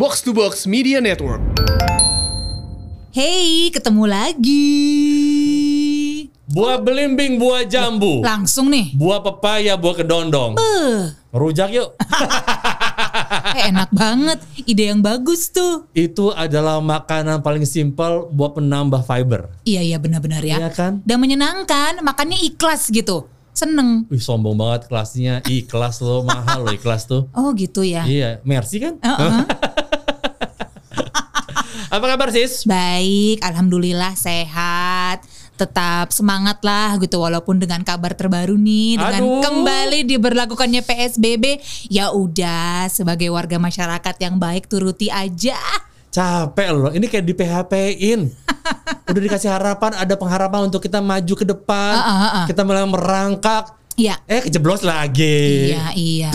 Box to Box Media Network. Hey, ketemu lagi. Buah belimbing, buah jambu, Langsung nih. buah pepaya, buah kedondong. Eh, Rujak yuk. eh, enak banget. Ide yang bagus tuh. Itu adalah makanan paling simpel buat penambah fiber. Iya, iya benar-benar ya. Iya kan? Dan menyenangkan, makannya ikhlas gitu. Seneng. Wih sombong banget kelasnya. Ikhlas lo, mahal lo ikhlas tuh. Oh gitu ya. Iya, Mercy kan? Heeh. Apa kabar sis? Baik, alhamdulillah sehat. Tetap semangat lah gitu walaupun dengan kabar terbaru nih dengan Aduh. kembali diberlakukannya PSBB. Ya udah sebagai warga masyarakat yang baik turuti aja. Capek loh, ini kayak di PHP-in. Udah dikasih harapan, ada pengharapan untuk kita maju ke depan. Ah, ah, ah. Kita mulai merangkak. Iya. Eh kejeblos lagi. Iya, iya.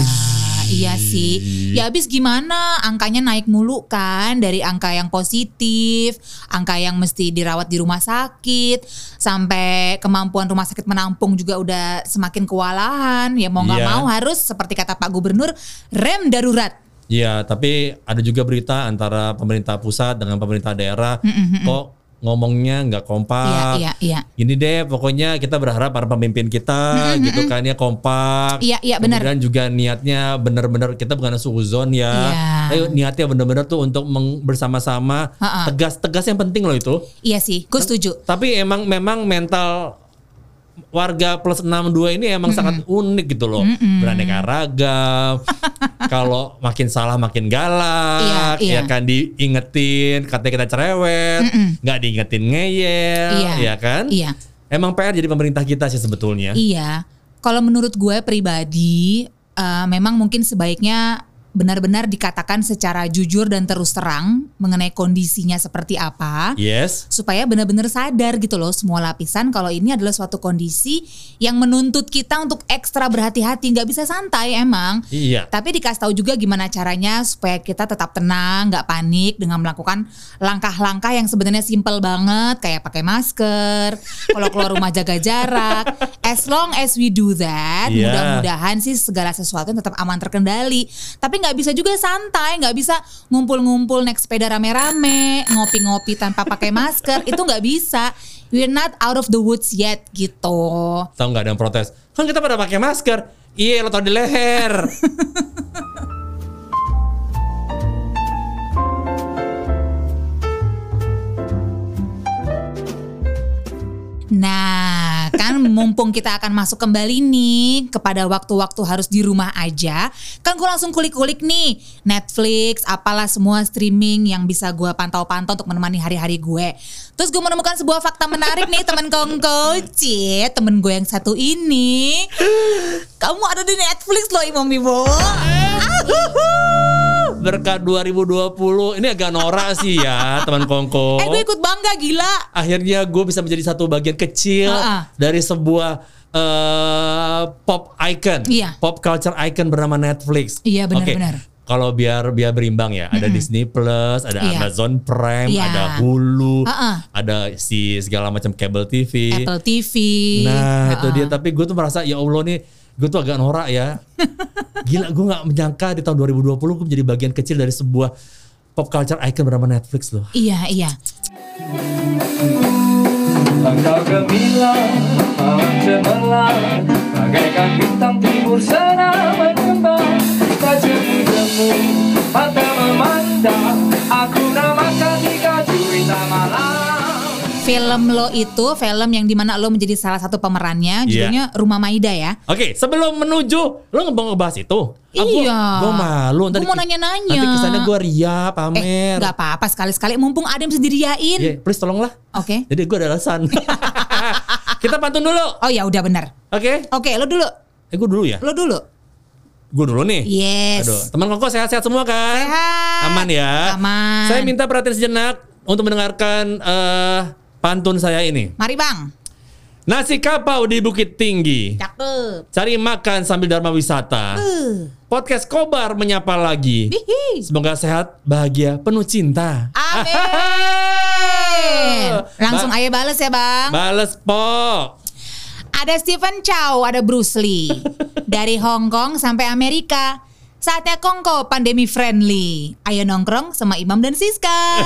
Iya sih. Ya habis gimana angkanya naik mulu kan dari angka yang positif, angka yang mesti dirawat di rumah sakit, sampai kemampuan rumah sakit menampung juga udah semakin kewalahan. Ya mau nggak Iya. mau harus seperti kata Pak Gubernur rem darurat. Iya, tapi ada juga berita antara pemerintah pusat dengan pemerintah daerah kok ngomongnya nggak kompak. Iya, iya, iya. Gini deh, pokoknya kita berharap para pemimpin kita gitu kan ya kompak. Iya, iya, benar. Kemudian juga niatnya benar-benar kita bukan suzon ya. Iya. Ayo niatnya benar-benar tuh untuk meng- bersama-sama tegas-tegas yang penting loh itu. Iya sih, gue setuju. Tapi emang memang mental warga plus 62 ini emang sangat unik gitu loh. Beraneka ragam. Kalau makin salah makin galak, Iya, iya. ya kan diingetin katanya kita cerewet, nggak diingetin ngeyel, Iya. ya kan? Iya. Emang PR jadi pemerintah kita sih sebetulnya. Iya, kalau menurut gue pribadi, eh, memang mungkin sebaiknya benar-benar dikatakan secara jujur dan terus terang mengenai kondisinya seperti apa. Yes. Supaya benar-benar sadar gitu loh semua lapisan kalau ini adalah suatu kondisi yang menuntut kita untuk ekstra berhati-hati, nggak bisa santai emang. Iya. Tapi dikasih tahu juga gimana caranya supaya kita tetap tenang, nggak panik dengan melakukan langkah-langkah yang sebenarnya simpel banget kayak pakai masker, kalau keluar rumah jaga jarak. As long as we do that, Iya. mudah-mudahan sih segala sesuatu tetap aman terkendali. Tapi nggak bisa juga santai, nggak bisa ngumpul-ngumpul naik sepeda rame-rame, ngopi-ngopi tanpa pakai masker, itu nggak bisa. We're not out of the woods yet gitu. Tahu nggak ada yang protes? Kan kita pada pakai masker. Iya, lo tau di leher. Nah, kan mumpung kita akan masuk kembali nih kepada waktu-waktu harus di rumah aja, kan gue langsung kulik-kulik nih Netflix, apalah semua streaming yang bisa gue pantau-pantau untuk menemani hari-hari gue. Terus gue menemukan sebuah fakta menarik nih temen kongko, cie, temen gue yang satu ini, kamu ada di Netflix loh Imam Bibo. Berkat 2020 ini agak norak sih ya, teman kongko. Eh gue ikut bangga gila. akhirnya gue bisa menjadi satu bagian kecil Ha-ha. dari sebuah eh, pop icon, Iya. pop culture icon bernama Netflix. Iya, benar-benar. Kalau biar biar berimbang ya, ada Disney Plus, ada Iya. Amazon Prime, Iya. ada Hulu, Ha-ha. ada si segala macam cable TV. Apple TV. Nah itu Ha-ha. dia. Tapi gue tuh merasa ya Allah nih, gue tuh agak norak ya. Gila, gue nggak menyangka di tahun 2020 gue menjadi bagian kecil dari sebuah pop culture icon bernama Netflix loh. Iya, iya. Engkau gemilang, malam cemerlang Bagaikan bintang timur sana mengembang Tajam-jamu, mata memandang Aku namakan tiga juwita malam Film lo itu film yang di mana lo menjadi salah satu pemerannya, Iya. judulnya Rumah Maida ya. Oke, sebelum menuju, lo mau ngebahas itu? Iya. Gue malu. Gua mau nanya-nanya. Nanti kesannya gue ria, Eh, pamer. nggak apa-apa sekali-sekali. Mumpung ada yang bisa diriain. Iya, please tolonglah. Oke. Jadi gue ada alasan. Kita pantun dulu. Oh ya udah benar. Oke? Oke, lo dulu. Eh, gue dulu ya? Lo dulu. Gue dulu nih. Yes. Aduh, teman koko sehat-sehat semua kan? Sehat. Aman ya? Aman. Saya minta perhatian sejenak untuk mendengarkan eh, pantun saya ini. Mari bang. Nasi kapau di Bukit Tinggi. Cakep. Cari makan sambil dharma wisata. Uh. Podcast Kobar menyapa lagi. Hihi. Semoga sehat, bahagia, penuh cinta. Amin. Langsung Ba- aja bales ya bang. Bales po. Ada Stephen Chow, ada Bruce Lee. Dari Hong Kong sampai Amerika. Saatnya kongko pandemi friendly. Ayo nongkrong sama Imam dan Siska.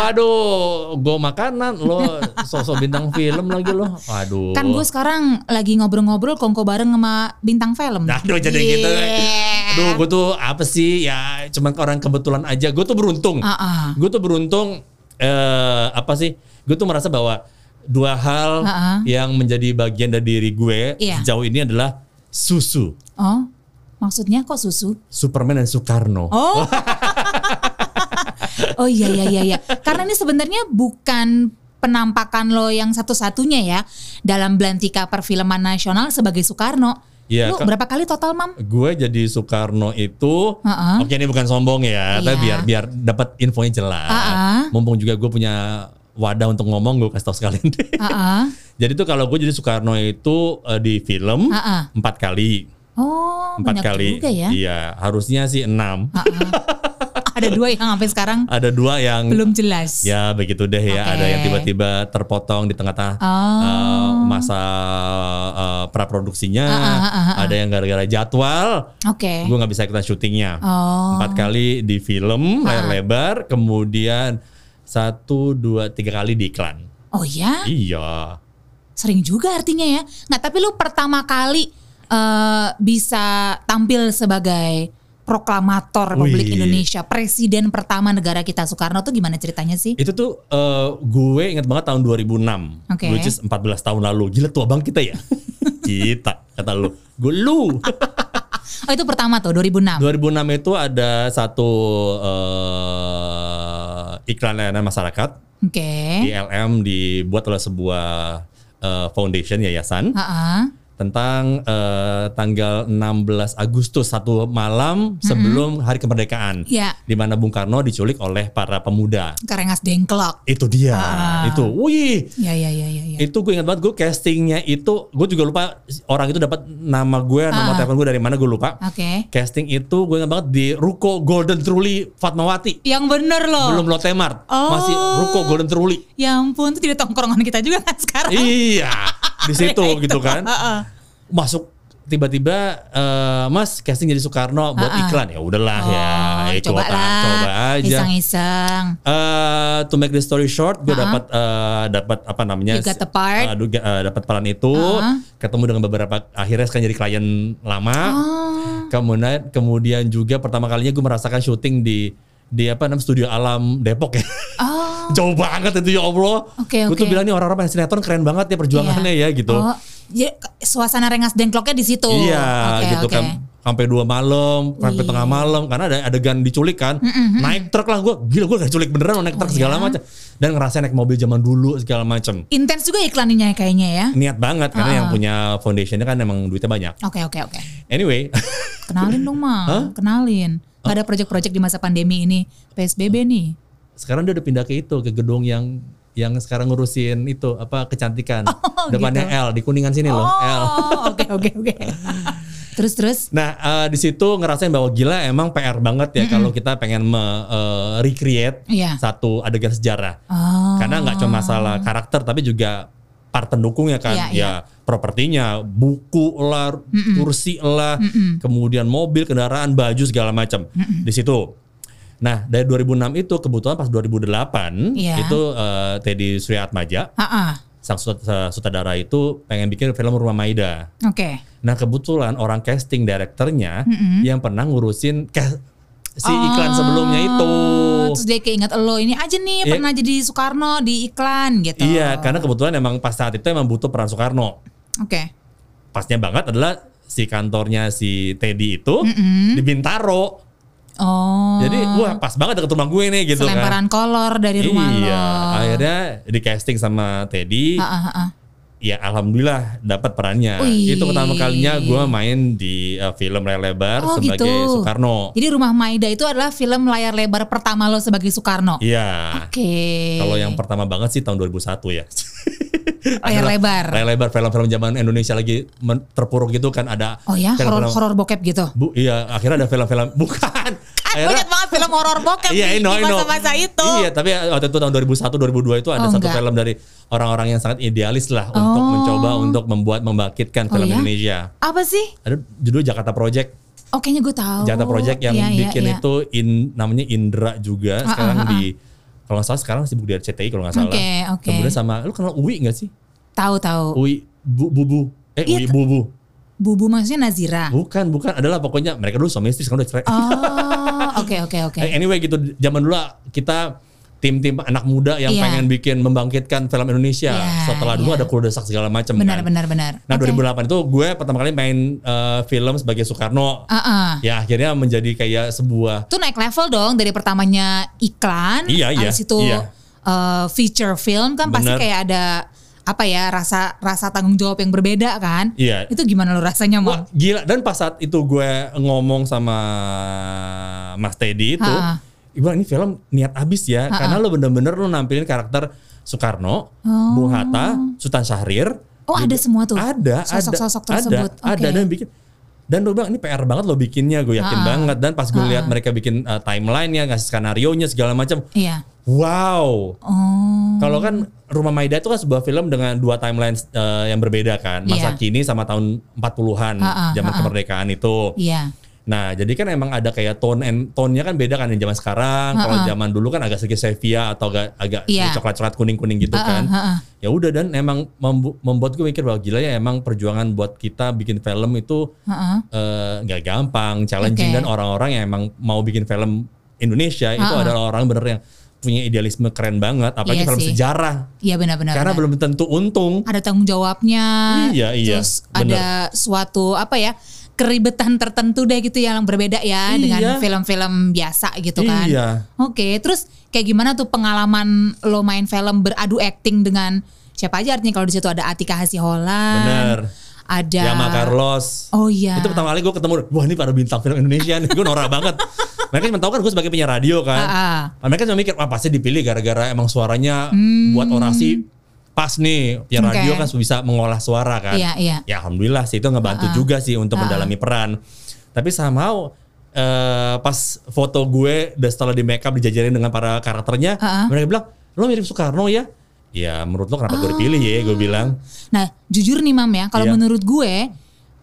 Waduh, gue makanan lo sosok bintang film lagi lo. Waduh. Kan gue sekarang lagi ngobrol-ngobrol kongko bareng sama bintang film. Aduh jadi gitu. Yeah. Aduh, gue tuh apa sih ya cuman orang kebetulan aja. Gue tuh beruntung. Ah, ah. Gue tuh beruntung eh apa sih? Gue tuh merasa bahwa dua hal ah. yang menjadi bagian dari diri gue Iya. sejauh ini adalah susu, Oh, maksudnya kok susu? Superman dan Soekarno. Oh. oh iya iya iya iya. Karena ini sebenarnya bukan penampakan lo yang satu-satunya ya dalam belantika perfilman nasional sebagai Soekarno. Iya, Lu berapa kali total, Mam? Gue jadi Soekarno itu, ah. oke ini bukan sombong ya, tapi Iya. biar biar dapat infonya jelas. Ah. Mumpung juga gue punya wadah untuk ngomong, gue kasih tau sekalian deh. Ah. Jadi tuh kalau gue jadi Soekarno itu eh, di film ah. empat kali, Oh, empat banyak kali. juga ya. Iya, harusnya sih enam. Ah. Ada dua yang sampai sekarang Ada dua yang belum jelas. ya begitu deh ya. Oke. Ada yang tiba-tiba terpotong di tengah-tengah Oh. eh, masa eh, praproduksinya. Ah, ah, ah, ah. Ada yang gara-gara jadwal. Oke. Gue nggak bisa ikutan syutingnya. Oh. Empat kali di film layar lebar, kemudian satu, dua, tiga kali di iklan. Oh ya, Iya. sering juga artinya ya. Nggak, tapi lu pertama kali eh, bisa tampil sebagai proklamator Republik Wih. Indonesia, presiden pertama negara kita Soekarno tuh gimana ceritanya sih? Itu tuh eh, gue inget banget tahun 2006, Oke. which is 14 tahun lalu. Gila tua bang kita ya. kita kata lu. Gue lu. Oh itu pertama tuh 2006. 2006 itu ada satu eh, iklan layanan masyarakat Oke. ILM dibuat oleh sebuah eh, foundation yayasan Ah, ah. Tentang eh, tanggal 16 Agustus satu malam sebelum hari kemerdekaan Ya. di mana Bung Karno diculik oleh para pemuda. Karengas dengklok. Itu dia. Ah. Itu. Wih. Ya ya ya ya. ya. Itu gue ingat banget gue castingnya itu gue juga lupa orang itu dapat nama gue, nama Ah. telepon gue dari mana gue lupa. Oke. Casting itu gue ingat banget di Ruko Golden Truly Fatmawati. Yang bener loh. Belum Lotte Mart. Oh. Masih Ruko Golden Truly. Ya ampun, itu tidak tongkrongan kita juga kan sekarang. iya, di situ gitu itu. kan. Heeh. Masuk tiba-tiba eh, Mas casting jadi Soekarno buat iklan ya udahlah ya Oh, ikut coba lah. coba aja. Iseng-iseng. Eh, to make the story short, gue Ah. dapat eh, dapat apa namanya? You got the part. duga- eh, dapat peran itu, Ah. ketemu dengan beberapa akhirnya sekarang jadi klien lama. Oh. Kemudian kemudian juga pertama kalinya gue merasakan syuting di di apa namanya studio alam Depok ya. Oh. Jauh banget itu ya Allah. Oke, Gue tuh oke. bilang nih orang-orang main sinetron keren banget ya perjuangannya Iya. ya gitu. Oh, ya, suasana rengas dengkloknya di situ. Iya Oke, gitu oke. kan. Sampai dua malam, sampai tengah malam karena ada adegan diculik kan. Naik truk lah gue, gila gue diculik beneran naik Oh, truk segala ya? macam. Dan ngerasain naik mobil zaman dulu segala macam. Intens juga iklannya kayaknya ya. Niat banget karena Ah. yang punya foundationnya kan emang duitnya banyak. Oke oke oke. Anyway, Kenalin dong mah, kenalin. Gak ada project-project di masa pandemi ini. PSBB nih. Sekarang dia udah pindah ke itu ke gedung yang yang sekarang ngurusin itu apa kecantikan. Oh, Depannya gitu. L di kuningan sini loh, L. Oh, oke oke oke. Terus terus. Nah, eh, di situ ngerasain bahwa gila emang PR banget ya kalau kita pengen me, eh, recreate Iya. satu adegan sejarah. Oh. Karena nggak cuma masalah karakter tapi juga part pendukungnya kan. Iya, ya propertinya, buku lah, kursi lah, kemudian mobil, kendaraan, baju segala macam. Di situ. Nah, dari 2006 itu kebetulan pas 2008 Iya. itu eh, Teddy Suryatmaja Ah, ah. sang sut- sutradara itu pengen bikin film Rumah Maida. Oke. Nah kebetulan orang casting direkturnya yang pernah ngurusin si iklan sebelumnya itu. Oh, Terus dia keinget lo ini aja nih Iya. pernah jadi Soekarno di iklan gitu. Iya, karena kebetulan emang pas saat itu emang butuh peran Soekarno. Oke. Pasnya banget adalah si kantornya si Teddy itu di Bintaro. Oh. Jadi wah pas banget deket rumah gue nih gitu Selemparan kolor dari kan. rumah iya, lo. akhirnya di casting sama Teddy. Ah, ah, ah. Ya alhamdulillah dapat perannya. Wih. Itu pertama kalinya gue main di uh, film layar lebar Oh, sebagai gitu. Soekarno. Jadi Rumah Maida itu adalah film layar lebar pertama lo sebagai Soekarno. Iya. Oke. Kalau yang pertama banget sih tahun 2001 ya. Layar lebar. Layar lebar film-film zaman Indonesia lagi terpuruk gitu kan ada. Oh ya, film-film- horor horor bokep gitu. Bu, iya, akhirnya ada film-film bukan. Gue inget banget film horor bokep Iya, di masa-masa itu. Iya, tapi waktu itu tahun 2001 2002 itu ada Oh, satu enggak. film dari orang-orang yang sangat idealis lah untuk Oh. mencoba untuk membuat membangkitkan Oh, film ya? Indonesia. Apa sih? Ada judul Jakarta Project. Oh kayaknya gue tahu. Jakarta Project yang Iya, iya, bikin iya. itu in, namanya Indra juga Ah, sekarang ah, ah, di kalau nggak salah sekarang sibuk di RCTI kalau nggak salah. Oke, oke. Kemudian sama lu kenal Uwi nggak sih? Tahu tahu. Uwi Bu, Bubu. Eh Iya, Uwi Bubu. Bubu maksudnya Nazira. Bukan, bukan. Adalah pokoknya mereka dulu suami istri sekarang udah cerai. Oh, oke oke oke. Eh, Anyway gitu zaman dulu kita tim-tim anak muda yang Iya. pengen bikin membangkitkan film Indonesia. Iya, Setelah dulu iya. ada Kurodesak segala macam Benar kan. benar benar. Nah, Oke. 2008 itu gue pertama kali main eh, film sebagai Soekarno. Ah, ah. Ya, akhirnya menjadi kayak sebuah Itu naik level dong dari pertamanya iklan, Iya, iya, habis itu iya. eh, feature film kan pasti Benar. kayak ada apa ya rasa rasa tanggung jawab yang berbeda kan? Iya. Itu gimana lo rasanya mau? gila dan pas saat itu gue ngomong sama Mas Teddy itu, Ha-ha. Ibu ini film niat abis ya, karena lo bener-bener lo nampilin karakter Soekarno, Bung Hatta, Sultan Syahrir. Oh, ada semua tuh? Ada, Sosok-sosok ada, tersebut. Ada, ada Oke. dan bikin. Dan lo bilang ini PR banget lo bikinnya, gue yakin Ha-ha. banget. Dan pas gue Ha-ha. lihat mereka bikin uh, timeline-nya, ngasih skenario nya segala macam, Iya. wow. Oh. Kalau kan Rumah Maida itu kan sebuah film dengan dua timeline uh, yang berbeda kan. Masa Iya. kini sama tahun 40-an, Ha-ha, zaman ha-ha. kemerdekaan itu. Iya. Nah, jadi kan emang ada kayak tone and tone-nya kan beda kan yang zaman sekarang. Kalau zaman dulu kan agak sedikit sepia atau agak agak Iya. coklat-coklat kuning-kuning gitu Ha-ha, kan. Ya udah dan emang membu- membuat gue mikir bahwa gila ya emang perjuangan buat kita bikin film itu Heeh. eh, nggak gampang, challenging Oke. dan orang-orang yang emang mau bikin film Indonesia itu adalah orang bener yang punya idealisme keren banget, apalagi Iya film sih. sejarah. Iya benar-benar. Karena benar. belum tentu untung. ada tanggung jawabnya. Iya, iya, Terus bener. ada suatu apa ya keribetan tertentu deh gitu yang berbeda ya Iya. dengan film-film biasa gitu kan. Iya. Oke, terus kayak gimana tuh pengalaman lo main film beradu acting dengan siapa aja artinya kalau di situ ada Atika Hasiholan. Bener. Ada Yama Carlos. Oh iya. Itu pertama kali gue ketemu, wah ini para bintang film Indonesia nih, gue norak banget. Mereka cuma tahu kan gue sebagai penyiar radio kan. Ah, ah. Mereka cuma mikir, wah pasti dipilih gara-gara emang suaranya buat orasi pas nih. Oke. radio kan bisa mengolah suara kan. Iya, iya. Ya alhamdulillah sih itu ngebantu juga sih untuk mendalami peran. Tapi somehow eh, pas foto gue dan setelah di makeup dijajarin dengan para karakternya, Ah, ah. mereka bilang, lo mirip Soekarno ya? Ya menurut lo kenapa gue dipilih ya? Gue bilang. Nah, jujur nih Mam ya, kalau Iya. menurut gue,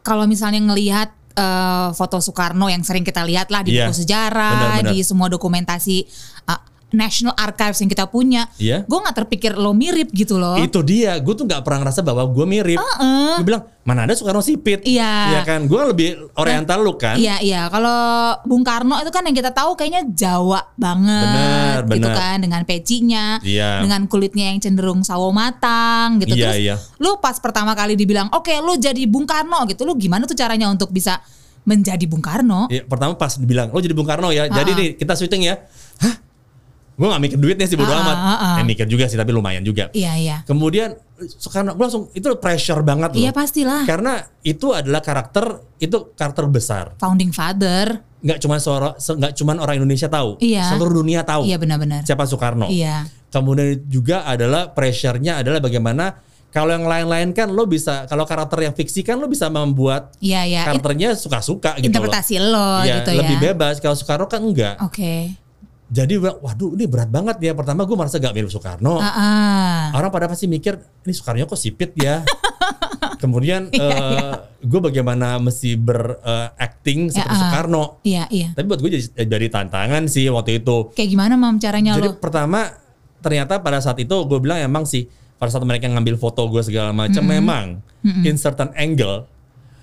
kalau misalnya ngelihat eh, foto Soekarno yang sering kita lihat lah di Iya. buku sejarah, Benar-benar. di semua dokumentasi eh, National Archives yang kita punya, Iya. gue nggak terpikir lo mirip gitu loh. Itu dia, gue tuh nggak pernah ngerasa bahwa gue mirip. Gue bilang mana ada Soekarno sipit, Iya. Iya kan? Gue lebih oriental lu kan. Iya iya kalau Bung Karno itu kan yang kita tahu kayaknya Jawa banget Benar, gitu benar. kan dengan pecinya, Iya. dengan kulitnya yang cenderung sawo matang gitu. Iya, Terus iya. lu pas pertama kali dibilang, oke lu jadi Bung Karno gitu, lu gimana tuh caranya untuk bisa menjadi Bung Karno? Iya, pertama pas dibilang lo jadi Bung Karno ya, jadi Ah. nih kita syuting ya. Gue gak mikir duitnya sih bodo Ah, amat. ah, ah. Eh, mikir juga sih tapi lumayan juga. Iya iya. Kemudian Soekarno gue langsung itu pressure banget loh. Iya pastilah. Karena itu adalah karakter itu karakter besar. Founding father. Nggak cuma seorang nggak cuma orang Indonesia tahu, Iya. seluruh dunia tahu Iya benar-benar. siapa Soekarno. Iya. Kemudian juga adalah pressure-nya adalah bagaimana kalau yang lain-lain kan lo bisa kalau karakter yang fiksi kan lo bisa membuat iya. It- karakternya suka-suka gitu interpretasi loh. lo Iya, gitu ya. lebih bebas. Kalau Soekarno kan enggak. Oke. Jadi waduh ini berat banget ya. Pertama gue merasa gak mirip Soekarno. Ah. Orang pada pasti mikir ini Soekarno kok sipit ya. Kemudian Iya, gue bagaimana mesti beracting seperti Ya, ah. Soekarno. Iya iya. Tapi buat gue jadi, jadi tantangan sih waktu itu. Kayak gimana mam caranya Jadi lo? pertama ternyata pada saat itu gue bilang emang sih pada saat mereka ngambil foto gue segala macam memang in certain angle.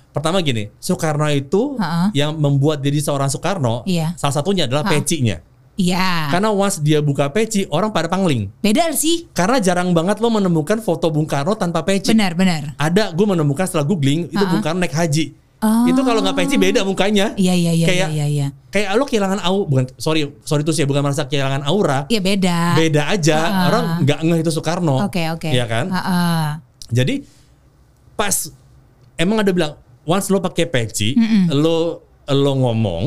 Pertama gini, Soekarno itu Ha-ha. yang membuat diri seorang Soekarno Iya. salah satunya adalah Ha. pecinya. Iya. Karena once dia buka peci, orang pada pangling. Beda sih. Karena jarang banget lo menemukan foto Bung Karno tanpa peci. Benar benar. Ada, gue menemukan setelah googling itu Ha-ha. Bung Karno naik haji. Oh. Itu kalau nggak peci beda mukanya. Iya iya iya Kayak- iya iya. Kayak lo kehilangan au, bukan sorry sorry itu sih bukan merasa kehilangan aura. Iya beda. Beda aja, Ha-ha. orang nggak ngeh itu Soekarno. Oke oke. Iya kan? Ha-ha. Jadi pas emang ada bilang once lo pakai peci, lo lo ngomong,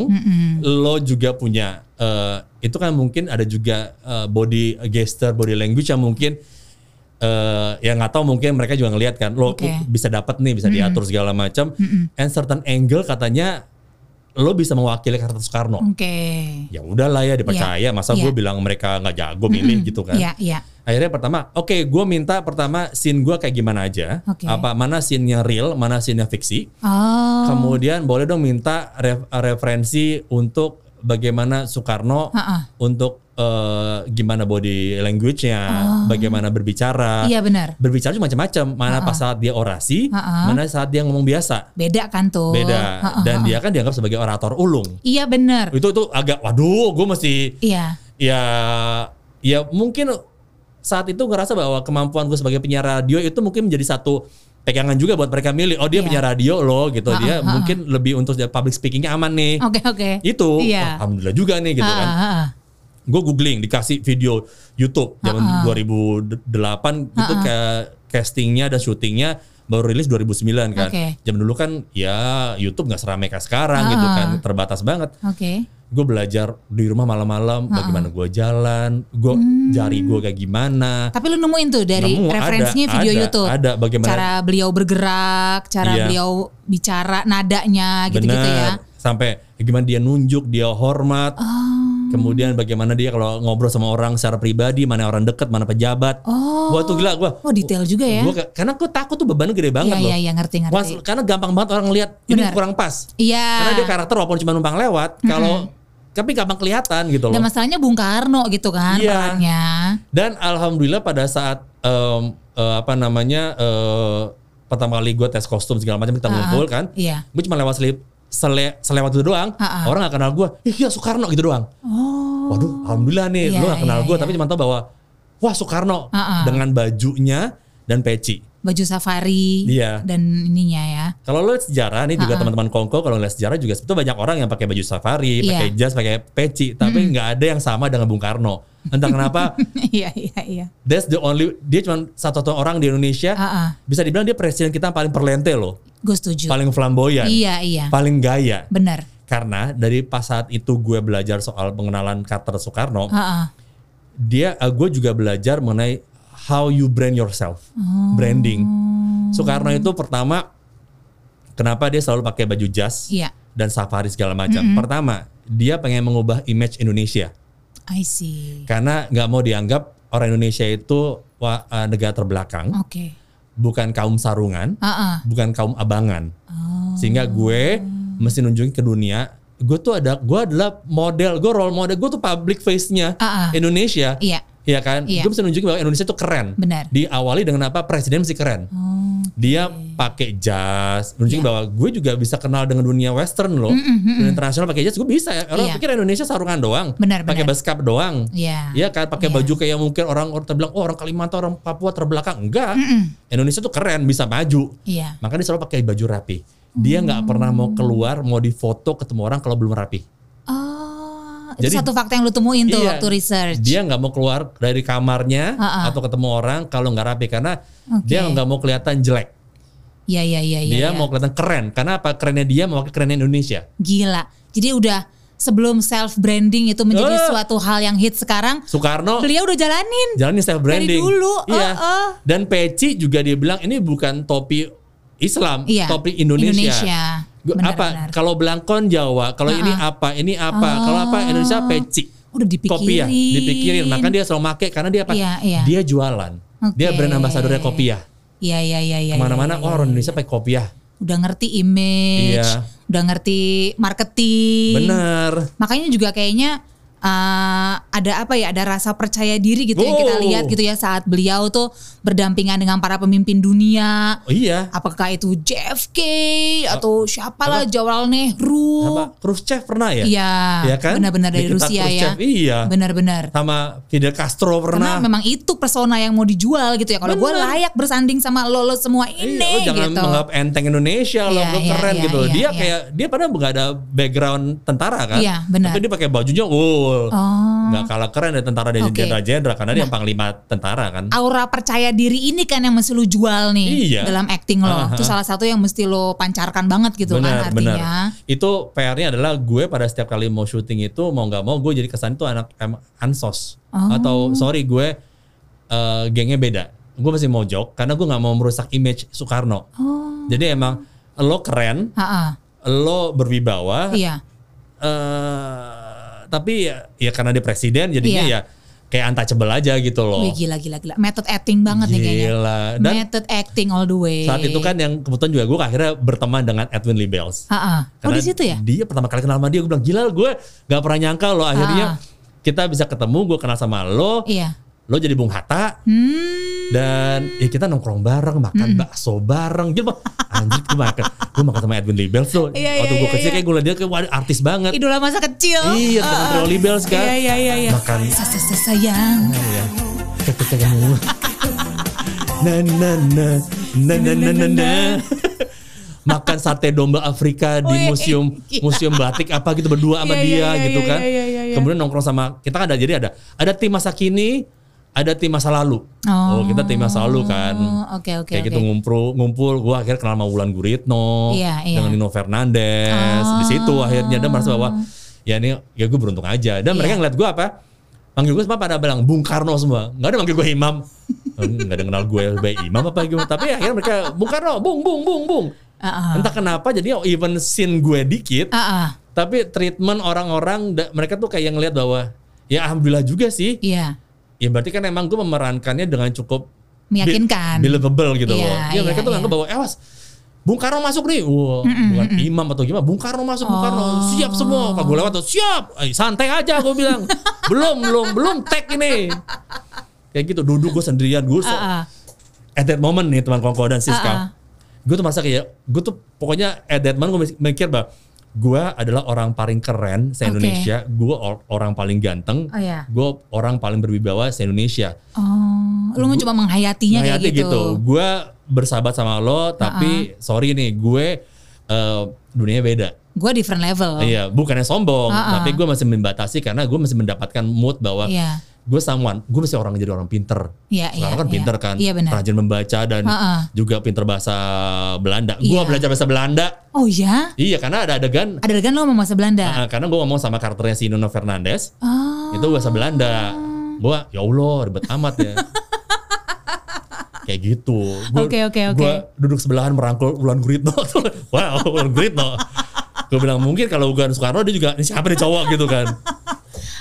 lo juga punya eh, itu kan mungkin ada juga eh, body gesture, body language yang mungkin eh yang nggak tahu mungkin mereka juga ngelihat kan lo Oke. bisa dapat nih bisa diatur segala macam. And certain angle katanya lo bisa mewakili karakter Soekarno. Oke. Ya udahlah ya dipercaya. Masa Iya. gue bilang mereka nggak jago milih gitu kan? Iya, iya. Akhirnya pertama, oke, gue minta pertama scene gue kayak gimana aja. Oke. Apa mana scene-nya real, mana scene-nya fiksi. Oh. Kemudian boleh dong minta ref- referensi untuk bagaimana Soekarno Ha-ha. untuk eh, gimana body language-nya, bagaimana berbicara. Oh. Iya benar. Berbicara juga macam-macam. Mana pas saat dia orasi, Ha-ha. mana saat dia ngomong biasa. Beda kan tuh. Beda. Ha-ha. Dan dia kan dianggap sebagai orator ulung. Iya benar. Itu tuh agak, waduh, gue mesti Iya. ya ya mungkin saat itu ngerasa bahwa kemampuan gue sebagai penyiar radio itu mungkin menjadi satu pegangan juga buat mereka milih oh dia Iya. penyiar radio loh gitu dia mungkin lebih untuk public speakingnya aman nih Oke oke. itu Iya. wah, alhamdulillah juga nih gitu kan Ah, ah, ah. Gue googling dikasih video YouTube zaman 2008 itu kayak castingnya dan syutingnya baru rilis 2009 kan Oke. zaman dulu kan ya YouTube nggak seramai kayak sekarang gitu kan terbatas banget Oke. gue belajar di rumah malam-malam bagaimana gue jalan, gue jari gue kayak gimana. Tapi lu nemuin tuh dari Nemu, referensinya ada, video ada, YouTube. ada. Bagaimana- cara beliau bergerak, cara Iya. beliau bicara, nadanya gitu-gitu ya. Sampai gimana dia nunjuk, dia hormat. Oh. Kemudian bagaimana dia kalau ngobrol sama orang secara pribadi, mana orang deket, mana pejabat. Oh. Wah tuh gila gue. Oh, detail juga ya. Gua, karena gue takut tuh bebannya gede banget Iya loh. iya iya ngerti ngerti. Wah, karena gampang banget orang ngeliat ini kurang pas. Iya. Karena dia karakter walaupun cuma numpang lewat, kalau tapi gampang kelihatan gitu loh. Dan masalahnya Bung Karno gitu kan Iya. perannya. Dan alhamdulillah pada saat em, eh, apa namanya eh, pertama kali gue tes kostum segala macam kita ngumpul kan, iya. gue cuma lewat selip, sele, selewat itu doang, ah. orang gak kenal gue, ih iya Soekarno gitu doang. Oh. Waduh, alhamdulillah nih, Iya, lu gak kenal iya, gue, iya. tapi cuma tahu bahwa wah Soekarno ah. dengan bajunya dan peci. Baju safari Iya. dan ininya ya. Kalau lo sejarah nih juga teman-teman Kongko kalau lihat sejarah juga sebetulnya banyak orang yang pakai baju safari, Iya. pakai jas, pakai peci, tapi nggak ada yang sama dengan Bung Karno. Entah kenapa Iya iya iya. That's the only dia cuma satu-satu orang di Indonesia Ah, ah. bisa dibilang dia presiden kita yang paling perlente loh, Gue setuju. paling flamboyan, Iya iya. paling gaya. Benar. Karena dari pas saat itu gue belajar soal pengenalan karakter Soekarno, Heeh. dia uh, gue juga belajar mengenai how you brand yourself, Oh. branding. Soekarno itu pertama kenapa dia selalu pakai baju jas Iya. dan safari segala macam. Pertama, dia pengen mengubah image Indonesia I see. karena nggak mau dianggap orang Indonesia itu wah, uh, negara terbelakang. Oke. bukan kaum sarungan, Heeh. bukan kaum abangan. Oh. Sehingga gue mesti nunjukin ke dunia, gue tuh ada, gue adalah model, gue role model, gue tuh public face-nya Ah, ah. Indonesia. Iya. Iya kan? Iya. Gue mesti nunjukin bahwa Indonesia tuh keren. Benar. Diawali dengan apa? Presiden mesti keren. Oh, Dia pakai jas, nunjukin Iya. bahwa gue juga bisa kenal dengan dunia western loh. Dunia internasional pakai jas, gue bisa. ya. Orang Iya. pikir Indonesia sarungan doang. Benar, Pakai beskap doang. Iya. Iya kan pakai Iya. baju kayak mungkin orang orang terbilang oh orang Kalimantan orang Papua terbelakang enggak Indonesia tuh keren bisa maju Iya. maka dia selalu pakai baju rapi dia nggak pernah mau keluar mau difoto ketemu orang kalau belum rapi Oh, itu Jadi- satu fakta yang lu temuin tuh Iya. waktu research. dia nggak mau keluar dari kamarnya Ha-ha. atau ketemu orang kalau nggak rapi karena Oke. dia nggak mau kelihatan jelek Iya iya iya iya. dia iya. mau kelihatan keren karena apa kerennya dia mau kerennya Indonesia Gila. Jadi udah sebelum self branding itu menjadi Eh. suatu hal yang hit sekarang, Soekarno beliau udah jalanin. jalanin self branding Dari dulu, iya eh, eh. dan peci juga dia bilang ini bukan topi Islam Iya. topi Indonesia, Indonesia. Gua- Benar, apa kalau belangkon Jawa kalau ini apa ini apa kalau apa Indonesia peci Udah dipikirin. kopiah dipikirin maka dia selalu make karena dia apa Iya, iya. dia jualan dia Oke. brand ambasadornya kopiah Iya iya iya iya. ke mana-mana iya, oh iya, orang iya. Indonesia pakai kopiah Udah ngerti image, Iya. udah ngerti marketing. bener Makanya juga kayaknya uh, ada apa ya, ada rasa percaya diri gitu yang kita Oh. lihat gitu ya saat beliau tuh berdampingan dengan para pemimpin dunia. oh iya Apakah itu JFK atau siapalah Jawal Nehru? Khrushchev pernah ya Iya, Iya kan? benar-benar dari Nikita Rusia ya. Iya. Benar-benar. sama Fidel Castro Karena pernah memang itu persona yang mau dijual gitu ya. Kalau gue layak bersanding sama lo, lo semua ini Iya, oh, jangan gitu. menganggap enteng Indonesia loh, Iya, lo iya, keren iya, gitu. iya, dia iya. kayak dia padahal nggak ada background tentara kan. Iya, benar. Tapi dia pakai bajunya wool. Oh. Nggak kalah keren dari tentara dari Oke. Nah. jenderal-jenderal karena dia yang panglima tentara kan. aura percaya diri ini kan yang mesti lu jual nih Iya. dalam acting lo. Ah, Itu ah. salah satu yang mesti lo pancarkan banget gitu kan benar, benar. artinya. Itu PR-nya adalah gue pada setiap kali mau syuting itu mau nggak mau gue jadi kesan itu anak em, ansos Oh. atau sorry gue eh, gengnya beda. Gue masih mojok karena gue nggak mau merusak image Soekarno. Oh. Jadi emang lo keren, Ha-ha. lo berwibawa, Iya. eh tapi ya, ya karena dia presiden jadinya Iya. ya kayak untouchable aja gitu loh. Wih gila gila gila. Method acting banget nih kayaknya. Gila. Dan Method acting all the way. saat itu kan yang kebetulan juga gue akhirnya berteman dengan Edwin Lee Bells. Ah. Oh Karena di situ ya? Dia pertama kali kenal sama dia, gue bilang gila gue gak pernah nyangka loh akhirnya Ah. kita bisa ketemu, gue kenal sama lo, Iya. lo jadi Bung Hatta, Hmm dan ya kita nongkrong bareng makan hmm. bakso bareng gitu. Anjir gue makan gue makan sama Edwin Libels tuh. Iya, waktu iya, gue kecil iya. kayak gue liat dia kayak artis banget. Idola masa kecil. Iya teman uh, Rolly Bells kan. Iya, iya, iya, iya. makan. Sayang sayang nah, na na na na na na na, na. makan sate domba Afrika di oh, iya, museum iya. museum batik apa gitu berdua sama iya, dia gitu kan. kemudian nongkrong sama kita kan ada jadi ada. Ada tim masa kini ada tim masa lalu. Oh. kita tim masa lalu kan. Oke oke Kayak oke. gitu ngumpul ngumpul gua akhirnya kenal sama Wulan Guritno Iya, iya. dengan Nino Fernandez di situ akhirnya dia merasa bahwa ya ini ya gue beruntung aja dan mereka Iya. ngeliat gue apa manggil gue semua pada bilang Bung Karno semua nggak ada manggil gue Imam nggak ada kenal gue sebagai Imam apa gitu tapi akhirnya mereka Bung Karno Bung Bung Bung Bung Ah, ah. entah kenapa jadi even scene gue dikit Ah, ah. tapi treatment orang-orang mereka tuh kayak ngeliat bahwa ya alhamdulillah juga sih Iya. Ya berarti kan emang gue memerankannya dengan cukup Meyakinkan. be- believable gitu Iya, loh. Ya iya, mereka tuh iya. nganggap bahwa eh was Bung Karno masuk nih, wah bukan imam atau gimana? Bung Karno masuk, Bung Karno Oh. siap semua. Kalau gue lewat tuh siap, Eh, santai aja gue bilang. belum, belum, belum tag ini. Kayak gitu, duduk gue sendirian, gue so, Ah, ah. at that moment nih teman Kongko dan Ah, ah. Siska. Gue tuh merasa kayak, gue tuh pokoknya at that moment gue mikir bahwa gue adalah orang paling keren se Indonesia, gue or- orang paling ganteng, Oh, iya. gue orang paling berwibawa se Indonesia. Oh, lu mau cuma menghayatinya kayak Ngayati gitu. Gue bersahabat sama lo, tapi sorry nih, gue eh, dunia beda. Gue different level. Iya, bukannya sombong, Ah, ah. tapi gue masih membatasi karena gue masih mendapatkan mood bahwa Iya. Gue someone, gue masih orang jadi orang pinter. Iya, Sekarang iya, kan iya. pinter kan, Iya, benar. rajin membaca dan Ah, ah. juga pinter bahasa Belanda. Gue Iya. belajar bahasa Belanda. Oh ya? Iya, karena ada adegan. Ada kan lo ngomong bahasa Belanda? ah, karena gue ngomong sama karakternya si Nuno Fernandes, Oh. itu bahasa Belanda. Gue, ya Allah, ribet amat ya. Kayak gitu. Oke, oke, oke. Gua duduk sebelahan merangkul Wulan Guritno. wow, Wulan Guritno. Gue bilang mungkin kalau bukan Soekarno dia juga ini siapa nih cowok gitu kan.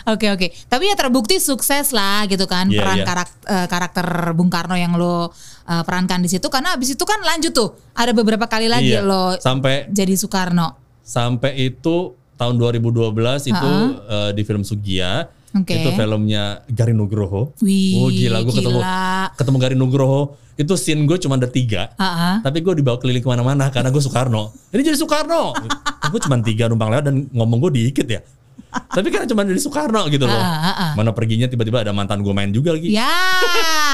Oke oke. Tapi ya terbukti sukses lah gitu kan Iya, peran iya. karak- eh, karakter Bung Karno yang lo eh, perankan di situ karena abis itu kan lanjut tuh ada beberapa kali lagi Iya. lo Sampai jadi Soekarno. sampai itu tahun 2012 itu Ha-ha. eh, di film Sugia. Oke. Itu filmnya Garin Nugroho. Wih, oh gila, gue ketemu ketemu Garin Nugroho. Itu scene gue cuma ada tiga. Ah, ah. Tapi gue dibawa keliling ke mana-mana karena gue Soekarno. Ini jadi Soekarno. gue cuma tiga numpang lewat dan ngomong gue dikit ya. Tapi karena cuma dari Soekarno gitu loh. Ah, ah, ah. Mana perginya tiba-tiba ada mantan gue main juga lagi. Ya.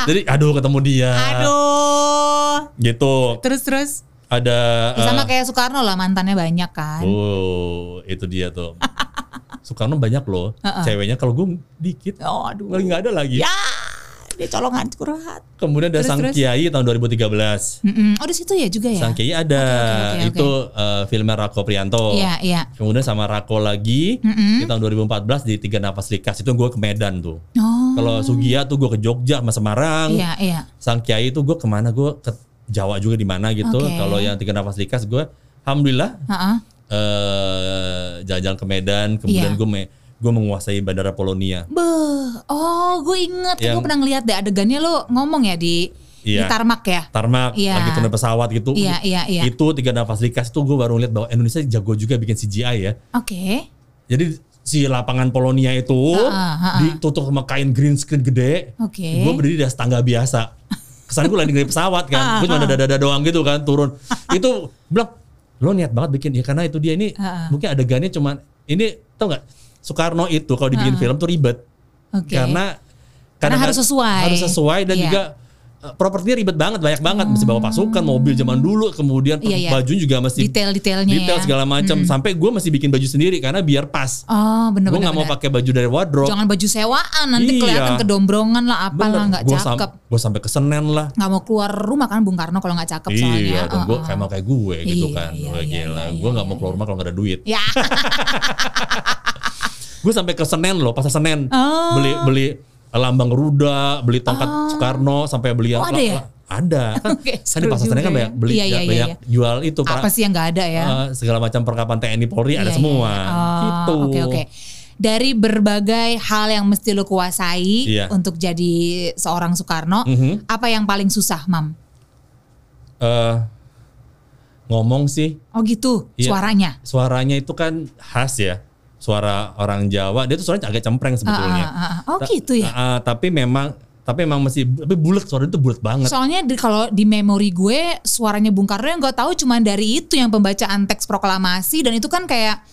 Jadi aduh ketemu dia. Aduh. Gitu. Terus terus. Ada Ya, sama eh, kayak Soekarno lah mantannya banyak kan. Oh, itu dia tuh. Soekarno banyak loh. Ah, ah. Ceweknya kalau gue dikit. Oh, aduh. Lagi nggak ada lagi. Ya. Dia colongan curhat. Kemudian ada Terus, Sang terus. Kiai tahun 2013. Mm-mm. Oh di situ ya juga ya. Sang Kiai ada Oke, oke, oke, itu eh, filmnya Rako Prianto. Iya iya. Kemudian sama Rako lagi Mm-mm. di tahun 2014 di Tiga Nafas Likas itu gue ke Medan tuh. Oh. Kalau Sugia tuh gue ke Jogja sama Semarang. Iya iya. Sang Kiai itu gue ke mana gue ke Jawa juga di mana gitu. Oke. Kalau yang Tiga Nafas Likas gue alhamdulillah Ha-ha. eh jalan-jalan ke Medan. Kemudian Iya. gue me- gue menguasai bandara Polonia. Beuh, oh gue inget, Yang- gue pernah ngeliat deh adegannya lo ngomong ya di di Iya. tarmak ya. Tarmak Iya. lagi turun pesawat gitu. Iya, iya, iya. Itu Tiga Nafas Likas tuh gue baru lihat bahwa Indonesia jago juga bikin CGI ya. Oke. Jadi si lapangan Polonia itu Ha-ha, ha-ha. ditutup sama kain green screen gede. Oke. Gue berdiri di atas tangga biasa. Kesan gue landing dari pesawat kan. Gue cuma dada-dada doang gitu kan turun. itu bilang lo niat banget bikin ya karena itu dia ini Ha-ha. mungkin adegannya cuma ini tau nggak Soekarno itu kalau dibikin film tuh ribet Oke. karena Karena harus sesuai. harus sesuai dan Iya. juga eh, propertinya ribet banget banyak banget mesti bawa pasukan mobil zaman dulu kemudian Iya, iya. baju juga masih Detail-detailnya detail ya. segala macam sampai gue masih bikin baju sendiri karena biar pas Oh gue bener-bener. nggak mau pakai baju dari wardrobe Jangan baju sewaan nanti Iya. kelihatan kedombrongan lah apalah nggak cakep. gue sampai ke Senen lah Nggak mau keluar rumah kan Bung Karno kalau nggak cakep soalnya. iya dan gue Oh, oh. kayak mau kayak gue gitu Iya, kan iya, Wah, iya, gila iya, gue nggak iya, mau keluar rumah kalau nggak ada duit Ya. gue sampai ke Senen loh pasar Senen Oh. beli beli lambang Garuda beli tongkat Soekarno sampai beli Oh, ada ya? ada kan, Oke, kan di pasar Senen kan banyak ya. beli Iya, iya, iya, banyak iya. jual itu Apa pra- sih yang nggak ada ya? eh, segala macam perlengkapan TNI Polri ada Iya, semua iya, iya. Oh, Gitu. Oke oke. Dari berbagai hal yang mesti lo kuasai Iya. untuk jadi seorang Soekarno, Mhm. apa yang paling susah, Mam? Eh, ngomong sih Oh gitu, Iya. suaranya. suaranya itu kan khas ya suara orang Jawa dia tuh suaranya agak cempreng sebetulnya Ah, ah, ah. Oh Ta- gitu ya. ah, ah, tapi memang tapi memang masih tapi bulat suara itu bulat banget Soalnya di, kalau di memori gue suaranya Bung Karno yang gue tahu cuma dari itu yang pembacaan teks proklamasi dan itu kan kayak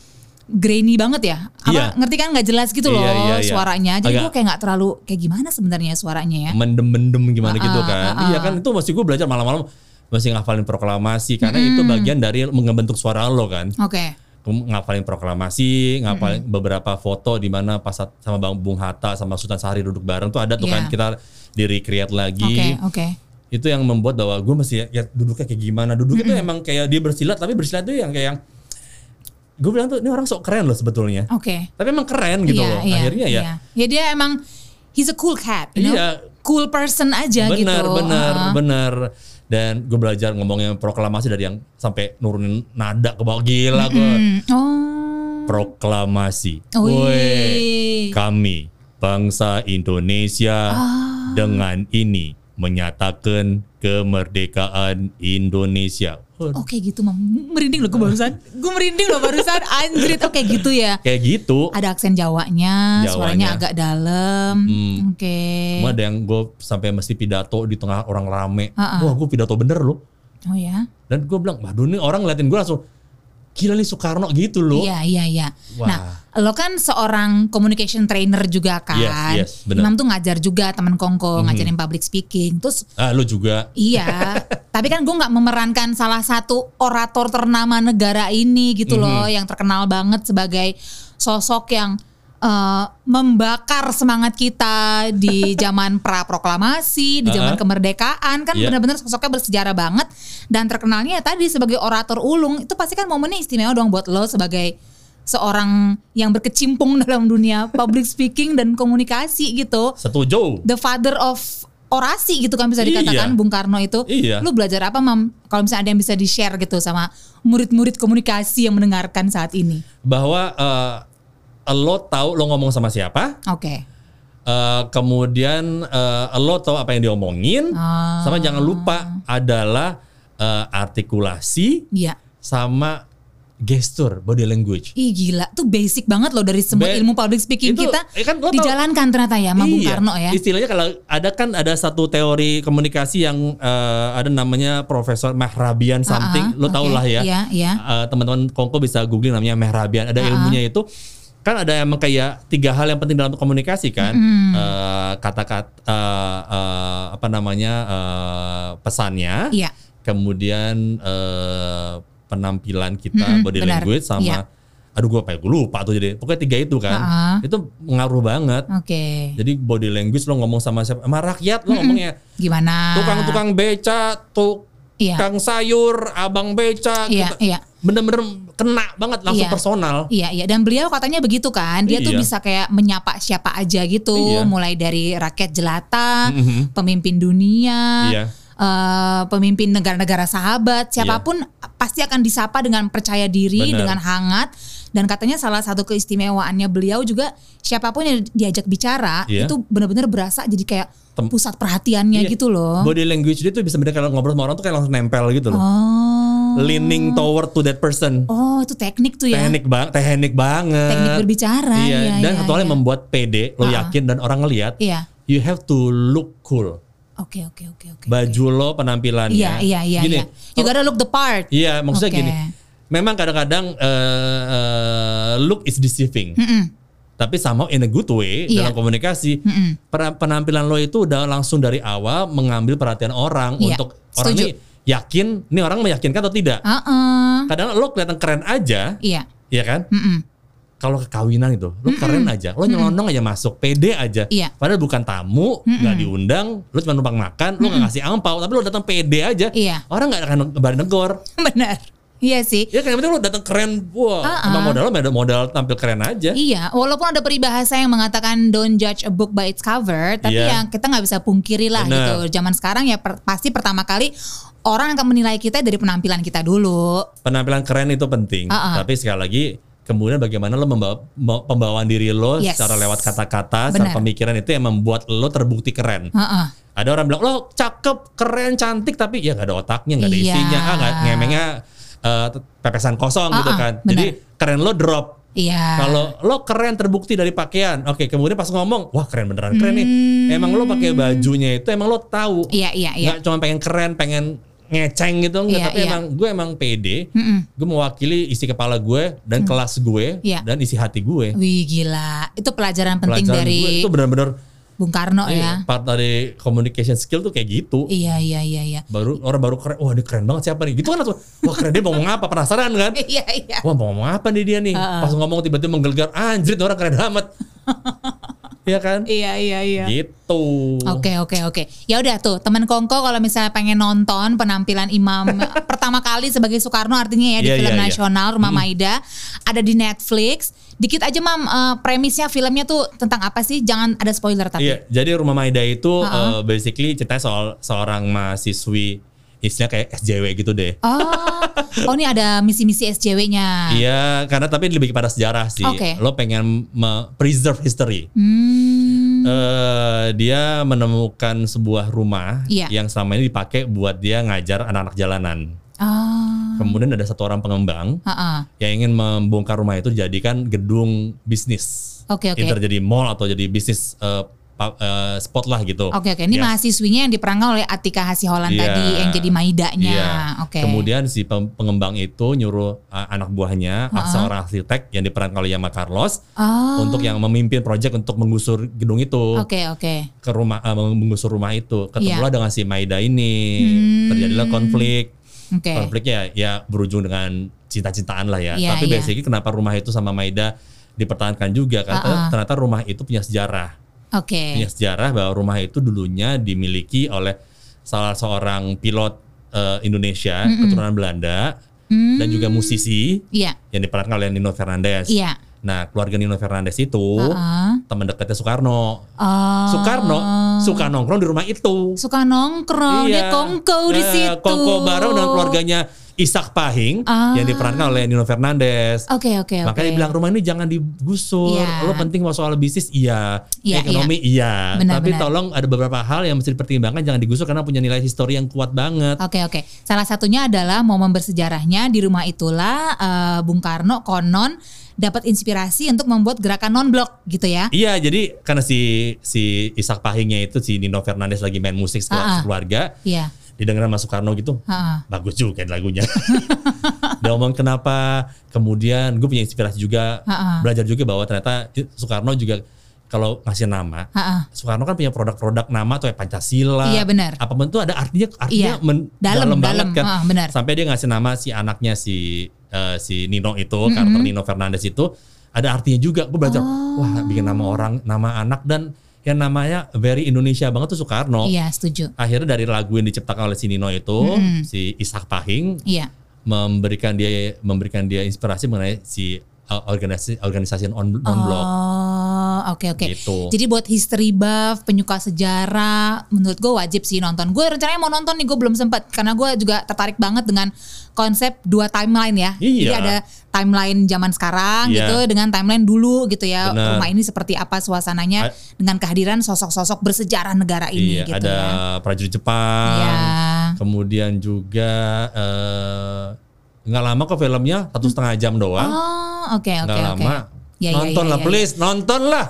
grainy banget ya. Apa Iya. ngerti kan nggak jelas gitu Iya, loh iya, iya. suaranya. Jadi Agak- gue kayak nggak terlalu kayak gimana sebenarnya suaranya ya. mendem-mendem gimana Ah, gitu ah, kan ah, ah. iya kan itu masih gue belajar malam-malam masih ngafalin proklamasi karena itu bagian dari ngebentuk suara lo kan Oke. Ngafalin proklamasi, ngafalin beberapa foto di mana pas sama Bang Bung Hatta sama Sultan Sahari duduk bareng tuh ada tuh Iya. kan kita di recreate Oke, lagi. oke. Itu yang membuat bahwa gue masih ya duduknya kayak gimana. Duduknya tuh emang kayak dia bersilat tapi bersilat tuh yang kayak yang gue bilang tuh ini orang sok keren loh sebetulnya. Oke. Tapi emang keren gitu Iya, loh. iya, Akhirnya ya iya. Ya dia emang he's a cool cat, you know? Iya. Cool person aja gitu. benar benar Ah. benar dan gue belajar ngomongnya proklamasi dari yang sampai nurunin nada ke bawah gila gue Hmm, Oh. proklamasi Oh, Woi, iya. kami bangsa Indonesia Ah. dengan ini menyatakan kemerdekaan Indonesia Oke gitu, Mam. Merinding loh gue barusan. Gue merinding loh barusan. Anjrit, oke gitu ya. kayak gitu Ada aksen Jawanya, Jawanya. suaranya agak dalam. Hmm. Oke. Cuma ada yang gue sampai mesti pidato di tengah orang rame Ah, ah. wah gue pidato bener loh Oh ya. dan gue bilang waduh ini orang ngeliatin gue langsung gila nih Soekarno gitu loh Iya, iya, iya. Wah. Nah, lo kan seorang communication trainer juga kan. Yes, yes, benar. Imam tuh ngajar juga teman Kongko, ngajarin public speaking. Terus ah lu juga Iya, tapi kan gue nggak memerankan salah satu orator ternama negara ini gitu loh, yang terkenal banget sebagai sosok yang eh, membakar semangat kita di zaman pra proklamasi, di zaman Uh-uh. kemerdekaan kan Iya. benar-benar sosoknya bersejarah banget dan terkenalnya ya tadi sebagai orator ulung itu pasti kan momennya istimewa dong buat lo sebagai seorang yang berkecimpung dalam dunia public speaking dan komunikasi gitu setuju the father of orasi gitu kan bisa dikatakan Iya. Bung Karno itu. Iya. Lu belajar apa Mam? Kalau misalnya ada yang bisa di-share gitu sama murid-murid komunikasi yang mendengarkan saat ini. bahwa eh, lo tahu lo ngomong sama siapa Oke. eh, kemudian eh, lo tahu apa yang diomongin Ah. sama jangan lupa adalah eh, artikulasi Iya. sama gestur body language Ih gila, tuh basic banget loh dari semua Ba- ilmu public speaking itu, kita eh kan lo tahu- dijalankan ternyata ya sama Bung Iya, Karno ya. Istilahnya kalau ada kan ada satu teori komunikasi yang eh, ada namanya Profesor Mehrabian something, Ah, lo tau oke. lah ya. Iya, iya. Eh, teman-teman Kongko bisa googling namanya Mehrabian. Ada ilmunya itu kan ada emang kayak tiga hal yang penting dalam komunikasi kan. Eh, kata-kata eh, eh, apa namanya eh, pesannya, Iya. kemudian eh, penampilan kita Mm-mm, body benar. language sama Iya. aduh gue apa ya gue lupa tuh jadi pokoknya tiga itu kan Ah. itu ngaruh banget Oke. jadi body language lo ngomong sama siapa? Sama rakyat lo ngomongnya Gimana? tukang-tukang beca, Iya. tukang sayur, abang beca, kita- iya. Bener-bener kena banget langsung Iya. personal. Iya, iya. Dan beliau katanya begitu kan. Dia tuh Iya. bisa kayak menyapa siapa aja gitu. Iya. Mulai dari rakyat jelata, Mhm. pemimpin dunia, Iya. eh, pemimpin negara-negara sahabat. Siapa pun pasti akan disapa dengan percaya diri, Benar. dengan hangat. Dan katanya salah satu keistimewaannya beliau juga siapa pun yang diajak bicara Iya. itu benar-benar berasa jadi kayak pusat perhatiannya Iya. gitu loh. Body language dia tuh bisa bener kalau ngobrol sama orang tuh kayak langsung nempel gitu loh. Oh. Leaning toward to that person. Oh, itu teknik tuh ya. Teknik bang, teknik banget. Teknik berbicara, Iya. iya, dan iya, satu hal yang iya. membuat pede, lo Ah, ah. yakin dan orang ngelihat. Iya. You have to look cool. Oke, oke, oke, oke. Baju lo penampilannya. Iya, iya, iya, Gini, iya. You gotta look the part. Iya, maksudnya Oke. gini. Memang kadang-kadang eh, eh, look is deceiving. Tapi somehow in a good way Iya. dalam komunikasi, pera- penampilan lo itu udah langsung dari awal mengambil perhatian orang Iya, untuk orang setuju. ini yakin, ini orang meyakinkan atau tidak. Heeh. Kadang lo kelihatan keren aja, Iya. ya kan? Mm-mm. Kalau kekawinan itu, lo keren aja, lo nyelonong aja masuk, pede aja. Iya. Padahal bukan tamu, nggak diundang, lo cuma numpang makan, lo nggak ngasih angpau, tapi lo datang pede aja. Iya. Orang nggak akan ngebar negor. Benar. Iya sih. Ya kan penting lo datang keren, wah, Ah, emang ah. modal lo modal, modal tampil keren aja. Iya, walaupun ada peribahasa yang mengatakan don't judge a book by its cover, tapi Iya. yang kita nggak bisa pungkiri lah Benar. gitu. Zaman sekarang ya per- pasti pertama kali orang akan menilai kita dari penampilan kita dulu. Penampilan keren itu penting, Ah, ah. tapi sekali lagi kemudian bagaimana lo membawa pembawaan diri lo Yes. secara lewat kata-kata, secara pemikiran itu yang membuat lo terbukti keren. Heeh. Ada orang bilang lo cakep, keren, cantik, tapi ya nggak ada otaknya, nggak ada Iya. isinya, ah nggak ngemengnya eh, pepesan kosong gitu Ah, ah, kan. benar. Jadi keren lo drop. Iya. Kalau lo keren terbukti dari pakaian, oke. Kemudian pas ngomong, wah keren beneran keren nih. Emang lo pakai bajunya itu emang lo tahu. Hmm. Iya, iya, iya. Nggak cuma pengen keren, pengen ngeceng gitu enggak, Iya, tapi iya. emang gue emang pede. Gue mewakili isi kepala gue dan kelas gue. Iya. dan isi hati gue. Wih gila, itu pelajaran penting Pelajaran dari gue itu benar-benar Bung Karno iya, ya. part dari communication skill tuh kayak gitu. Iya iya iya iya. Baru orang baru keren, wah dia keren banget siapa nih? Gitu kan langsung, wah keren dia mau ngomong apa? Penasaran kan? Iya iya. Wah mau ngomong apa nih dia nih? Pas ngomong tiba-tiba menggelegar, anjir ini orang keren amat. Iya kan? Iya iya iya. Gitu. Oke oke oke. Ya udah tuh teman Kongko kalau misalnya pengen nonton penampilan Imam pertama kali sebagai Soekarno artinya ya di Iya, film iya, iya. nasional Rumah Maida ada di Netflix. Dikit aja Mam eh, premisnya filmnya tuh tentang apa sih? Jangan ada spoiler tapi. Iya, jadi Rumah Maida itu Ha-ha. uh, basically ceritanya soal seorang mahasiswi istilahnya kayak SJW gitu deh. Oh, oh ini ada misi-misi SJW-nya. Iya, karena tapi lebih kepada sejarah sih. Oke. Lo pengen preserve history. Hmm. Eh, dia menemukan sebuah rumah Iya. yang selama ini dipakai buat dia ngajar anak-anak jalanan. Ah. Kemudian ada satu orang pengembang Ha-ha. yang ingin membongkar rumah itu dijadikan gedung bisnis. Oke, oke. Either jadi mall atau jadi bisnis eh, eh, spot lah gitu. Oke oke, ini Ya. mahasiswinya yang diperankan oleh Atika Hasiholan Iya. tadi yang jadi maidanya. Iya. Oke. Kemudian si pengembang itu nyuruh uh, anak buahnya, seorang arsitek yang diperankan oleh Yama Carlos, Oh. untuk yang memimpin proyek untuk menggusur gedung itu Oke oke. ke rumah, uh, menggusur rumah itu. Ketemulah Iya. dengan si Maida ini, Hmm. terjadilah konflik. Oke. Konfliknya ya berujung dengan cinta-cintaan lah ya. Iya, Tapi iya. basically kenapa rumah itu sama Maida dipertahankan juga karena Uh-uh. ternyata rumah itu punya sejarah Oke. punya sejarah bahwa rumah itu dulunya dimiliki oleh salah seorang pilot eh, Indonesia keturunan Belanda dan juga musisi Iya. yang diperankan oleh Nino Fernandez. Iya. Nah, keluarga Nino Fernandez itu Uh-uh. teman dekatnya Soekarno. Oh. Soekarno suka nongkrong di rumah itu. Suka nongkrong, dia kongko di Eh, situ. Kongko bareng dengan keluarganya Ishak Pahing Ah. yang diperankan oleh Nino Fernandez. Oke oke oke. Makanya dia bilang rumah ini jangan digusur. Iya. Lo penting mau soal bisnis iya, Iya, ekonomi iya. Benar, Tapi benar. tolong ada beberapa hal yang mesti dipertimbangkan jangan digusur karena punya nilai histori yang kuat banget. Oke oke. Salah satunya adalah momen bersejarahnya di rumah itulah eh, Bung Karno konon dapat inspirasi untuk membuat gerakan non blok gitu ya. Iya, jadi karena si si Ishak Pahingnya itu si Nino Fernandez lagi main musik Ah, ah. keluarga, Iya. Didengar sama Soekarno gitu. Ha-ha. Bagus juga lagunya. Dia ngomong kenapa, kemudian gue punya inspirasi juga, Ha-ha. belajar juga bahwa ternyata Soekarno juga kalau ngasih nama, Ha-ha. Soekarno kan punya produk-produk nama tuh ya Pancasila. Iya, benar. Apa pun itu ada artinya artinya Iya. men- Dalam, dalam, banget kan. Ah, benar. Sampai dia ngasih nama si anaknya si eh, si Nino itu, karakter Nino Fernandez itu ada artinya juga. Gue belajar, Oh. wah bikin nama orang, nama anak dan yang namanya very Indonesia banget tuh Soekarno. Iya setuju. Akhirnya dari lagu yang diciptakan oleh si Nino itu, si Ishak Pahing Iya. memberikan dia memberikan dia inspirasi mengenai si uh, organisasi organisasi non block. Oh, oke oke. Gitu. Jadi buat history buff, penyuka sejarah, menurut gue wajib sih nonton. Gue rencananya mau nonton nih, gue belum sempet karena gue juga tertarik banget dengan konsep dua timeline ya. Jadi Iya. ada timeline zaman sekarang Iya. gitu dengan timeline dulu gitu ya. Benar. Rumah ini seperti apa suasananya A- dengan kehadiran sosok-sosok bersejarah negara ini Iya, gitu ada ya. prajurit Jepang. Iya. Kemudian juga eh, nggak lama kok filmnya satu setengah jam doang. Oh, oke oke nggak oke. lama. Ya, ya, nonton ya, lah ya, please, nonton lah.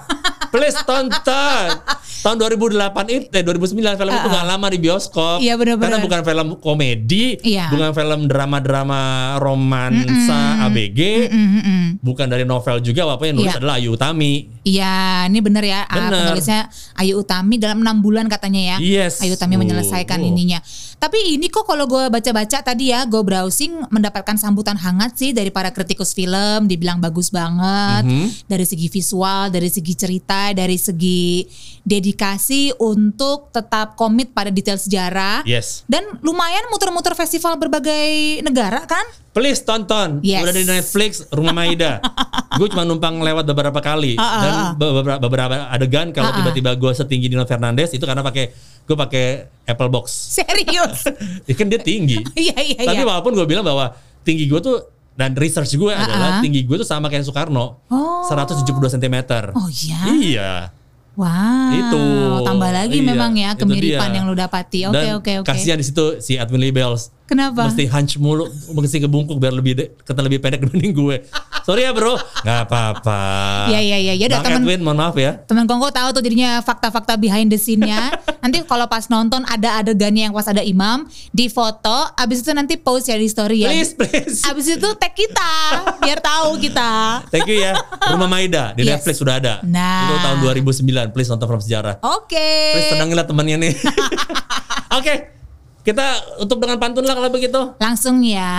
please tonton. Tahun 2008 itu eh 2009 film itu nggak lama di bioskop. Iya, benar-benar. Karena bukan film komedi, Iya. bukan film drama-drama romansa ABG, Mm-mm. bukan dari novel juga walaupun yang nulis Iya. adalah Ayu Utami. Iya, ini bener ya. Ah, Bener. Penulisnya Ayu Utami dalam enam bulan katanya ya. Yes. Ayu Utami Oh, menyelesaikan oh. ininya. Tapi ini kok kalau gue baca-baca tadi ya, gue browsing mendapatkan sambutan hangat sih dari para kritikus film. Dibilang bagus banget Mhm. dari segi visual, dari segi cerita, dari segi dedikasi untuk tetap komit pada detail sejarah. Yes. Dan lumayan muter-muter festival berbagai negara kan? Please tonton. Yes. Udah di Netflix Rumah Maida. gue cuma numpang lewat beberapa kali Ah, ah, dan ah. beberapa, beberapa adegan kalau tiba-tiba gue setinggi Nino Fernandez itu karena pakai gue pakai Apple Box. Serius? Ya kan dia tinggi. Iya iya Tapi iya. walaupun gue bilang bahwa tinggi gue tuh dan research gue Ah, adalah ah. tinggi gue tuh sama kayak Soekarno. Oh. 172 cm. Oh iya. Iya. Wow. Itu. tambah lagi Iya, memang ya kemiripan yang lu dapati. Oke Dan oke oke. Kasihan di situ si Edwin Libels. Kenapa? Mesti hunch mulu, mesti kebungkuk biar lebih de- kata lebih pendek dibanding gue. Sorry ya bro, nggak apa-apa. Iya, iya, iya. Ya udah, temen- Edwin, mohon maaf ya. Temen Kongko tahu tuh jadinya fakta-fakta behind the scene-nya. nanti kalau pas nonton ada adegannya yang pas ada imam, di foto, abis itu nanti post ya di story ya. Please, please. Abis itu tag kita, biar tahu kita. Thank you ya. Rumah Maida di Yes. Netflix sudah ada. Nah. Itu tahun 2009. Please nonton film sejarah. Oke. Please tenangilah temannya nih. Oke. Kita untuk dengan pantun lah kalau begitu. Langsung ya.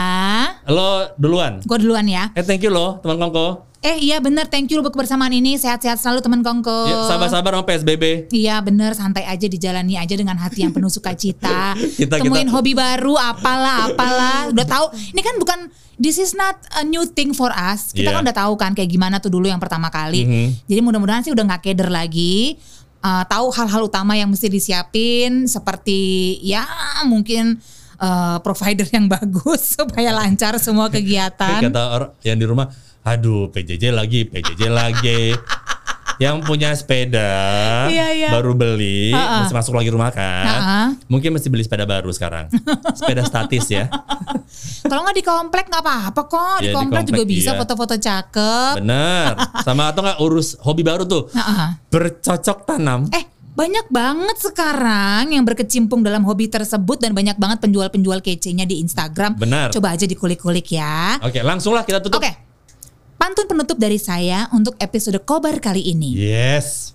Lo duluan. Gue duluan ya. Eh thank you loh teman Kongko. Eh iya bener, thank you untuk kebersamaan ini. Sehat-sehat selalu teman Kongko. Ya, sabar-sabar sama PSBB. Iya bener, santai aja dijalani aja dengan hati yang penuh sukacita. Kita- Temuin kita- hobi baru, apalah, apalah. Udah tahu, ini kan bukan this is not a new thing for us. Kita Iya. kan udah tahu kan kayak gimana tuh dulu yang pertama kali. Mhm. Jadi mudah-mudahan sih udah nggak keder lagi. Uh, tahu hal-hal utama yang mesti disiapin seperti ya mungkin uh, provider yang bagus supaya lancar semua kegiatan. Kata orang yang di rumah, aduh PJJ lagi, PJJ lagi. Yang punya sepeda Iya, iya. baru beli, Ha-ha. masih masuk lagi rumah kan. Ha-ha. Mungkin mesti beli sepeda baru sekarang. sepeda statis ya. Kalau nggak di komplek nggak apa-apa kok. Di Iya, di komplek juga komplek, bisa iya. foto-foto cakep. Bener. Sama atau nggak urus hobi baru tuh. Ha-ha. Bercocok tanam. Eh, banyak banget sekarang yang berkecimpung dalam hobi tersebut dan banyak banget penjual-penjual kece-nya di Instagram. Benar. Coba aja dikulik-kulik ya. Oke, langsung lah kita tutup. Oke. Pantun penutup dari saya untuk episode Kobar kali ini. Yes.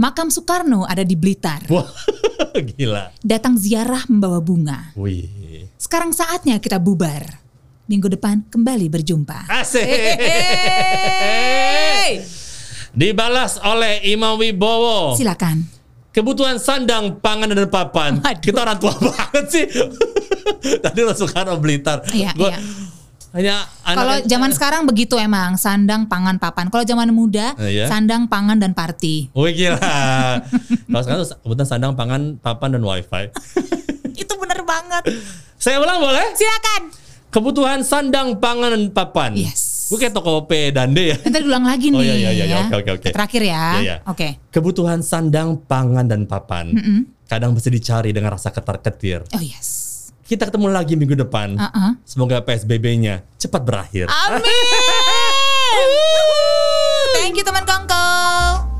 Makam Soekarno ada di Blitar. Wah, gila. Datang ziarah membawa bunga. Wih. Sekarang saatnya kita bubar. Minggu depan kembali berjumpa. Asik. Hehehe. Dibalas oleh Imam Wibowo. Silakan. Kebutuhan sandang, pangan dan papan. Waduh. Kita orang tua banget sih. Tadi lo Soekarno Blitar. Iya, Gua iya. Hanya Kalau zaman sekarang begitu emang sandang, pangan, papan. Kalau zaman muda Iya. sandang, pangan dan party. Wih gila. Kalau sekarang tuh kebutuhan sandang, pangan, papan dan wifi. Itu bener banget. Saya ulang boleh? Silakan. Kebutuhan sandang, pangan dan papan. Yes. Gue kayak toko P Dande ya. Nanti ulang lagi nih. Oh, iya, iya, iya, ya. oke, oke, oke. Terakhir ya. Iya, iya. Oke. Kebutuhan sandang, pangan dan papan. Kadang mesti dicari dengan rasa ketar-ketir. Oh yes. Kita ketemu lagi minggu depan. Uh-uh. Semoga PSBB-nya cepat berakhir. Amin. Thank you teman Kongko.